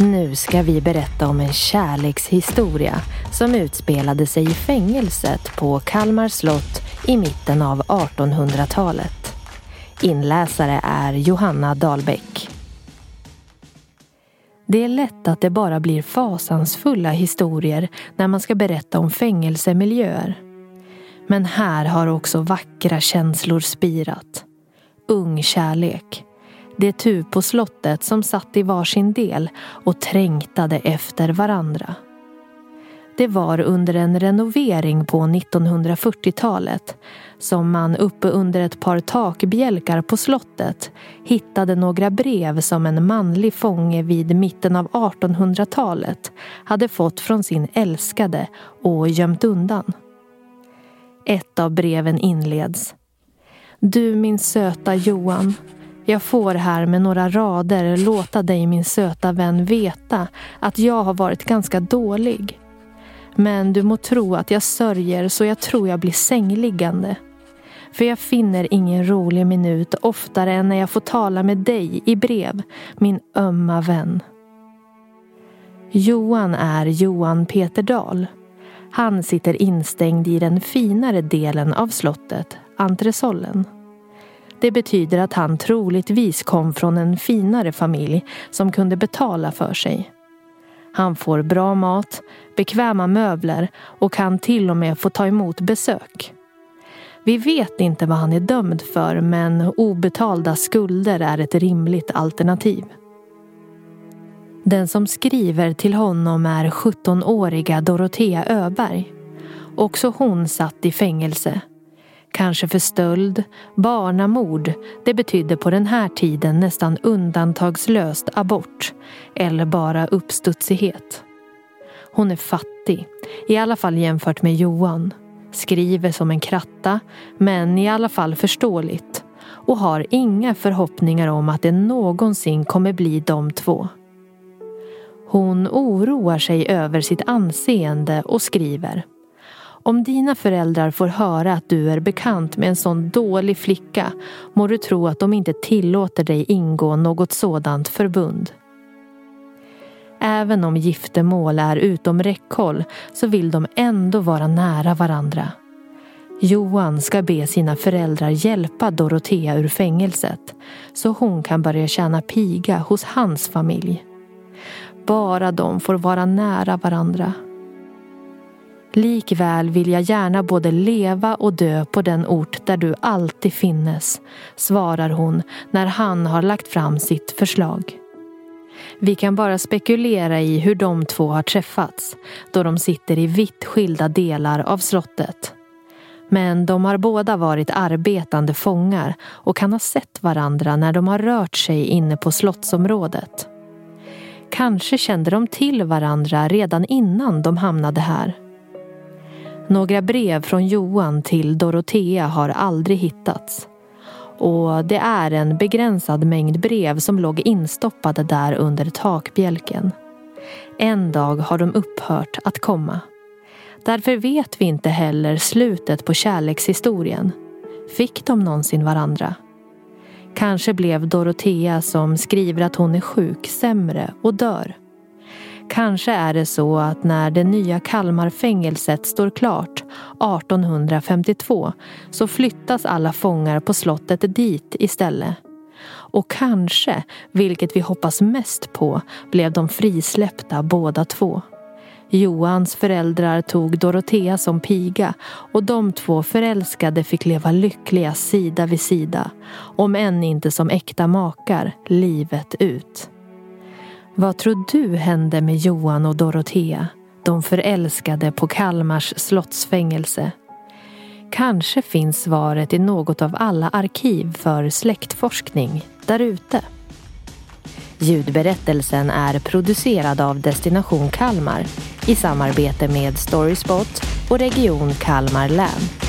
Nu ska vi berätta om en kärlekshistoria som utspelade sig i fängelset på Kalmar slott i mitten av 1800-talet. Inläsare är Johanna Dahlbäck. Det är lätt att det bara blir fasansfulla historier när man ska berätta om fängelsemiljöer. Men här har också vackra känslor spirat. Ung kärlek. Det tu på slottet som satt i varsin del och trängtade efter varandra. Det var under en renovering på 1940-talet som man uppe under ett par takbjälkar på slottet hittade några brev som en manlig fånge vid mitten av 1800-talet hade fått från sin älskade och gömt undan. Ett av breven inleds. Du min söta Johan. Jag får här med några rader låta dig min söta vän veta att jag har varit ganska dålig. Men du må tro att jag sörjer så jag tror jag blir sängliggande. För jag finner ingen rolig minut oftare än när jag får tala med dig i brev, min ömma vän. Johan är Johan Peter Dahl. Han sitter instängd i den finare delen av slottet, entresollen. Det betyder att han troligtvis kom från en finare familj som kunde betala för sig. Han får bra mat, bekväma möbler och kan till och med få ta emot besök. Vi vet inte vad han är dömd för men obetalda skulder är ett rimligt alternativ. Den som skriver till honom är 17-åriga Dorotea Öberg. Också hon satt i fängelse. Kanske för stöld, barnamord, det betydde på den här tiden nästan undantagslöst abort eller bara uppstudsighet. Hon är fattig, i alla fall jämfört med Johan. Skriver som en kratta, men i alla fall förståeligt och har inga förhoppningar om att det någonsin kommer bli de två. Hon oroar sig över sitt anseende och skriver om dina föräldrar får höra att du är bekant med en sån dålig flicka må du tro att de inte tillåter dig ingå något sådant förbund. Även om giftermål är utom räckhåll så vill de ändå vara nära varandra. Johan ska be sina föräldrar hjälpa Dorotea ur fängelset så hon kan börja tjäna piga hos hans familj. Bara de får vara nära varandra. Likväl vill jag gärna både leva och dö på den ort där du alltid finnes, svarar hon när han har lagt fram sitt förslag. Vi kan bara spekulera i hur de två har träffats då de sitter i vitt skilda delar av slottet. Men de har båda varit arbetande fångar och kan ha sett varandra när de har rört sig inne på slottsområdet. Kanske kände de till varandra redan innan de hamnade här. Några brev från Johan till Dorotea har aldrig hittats. Och det är en begränsad mängd brev som låg instoppade där under takbjälken. En dag har de upphört att komma. Därför vet vi inte heller slutet på kärlekshistorien. Fick de någonsin varandra? Kanske blev Dorotea som skriver att hon är sjuk sämre och dör. Kanske är det så att när det nya Kalmarfängelset står klart 1852 så flyttas alla fångar på slottet dit istället. Och kanske, vilket vi hoppas mest på, blev de frisläppta båda två. Johans föräldrar tog Dorotea som piga och de två förälskade fick leva lyckliga sida vid sida, om än inte som äkta makar, livet ut. Vad tror du hände med Johan och Dorotea? De förälskade på Kalmars slottsfängelse. Kanske finns svaret i något av alla arkiv för släktforskning där ute? Ljudberättelsen är producerad av Destination Kalmar i samarbete med Storyspot och Region Kalmar län.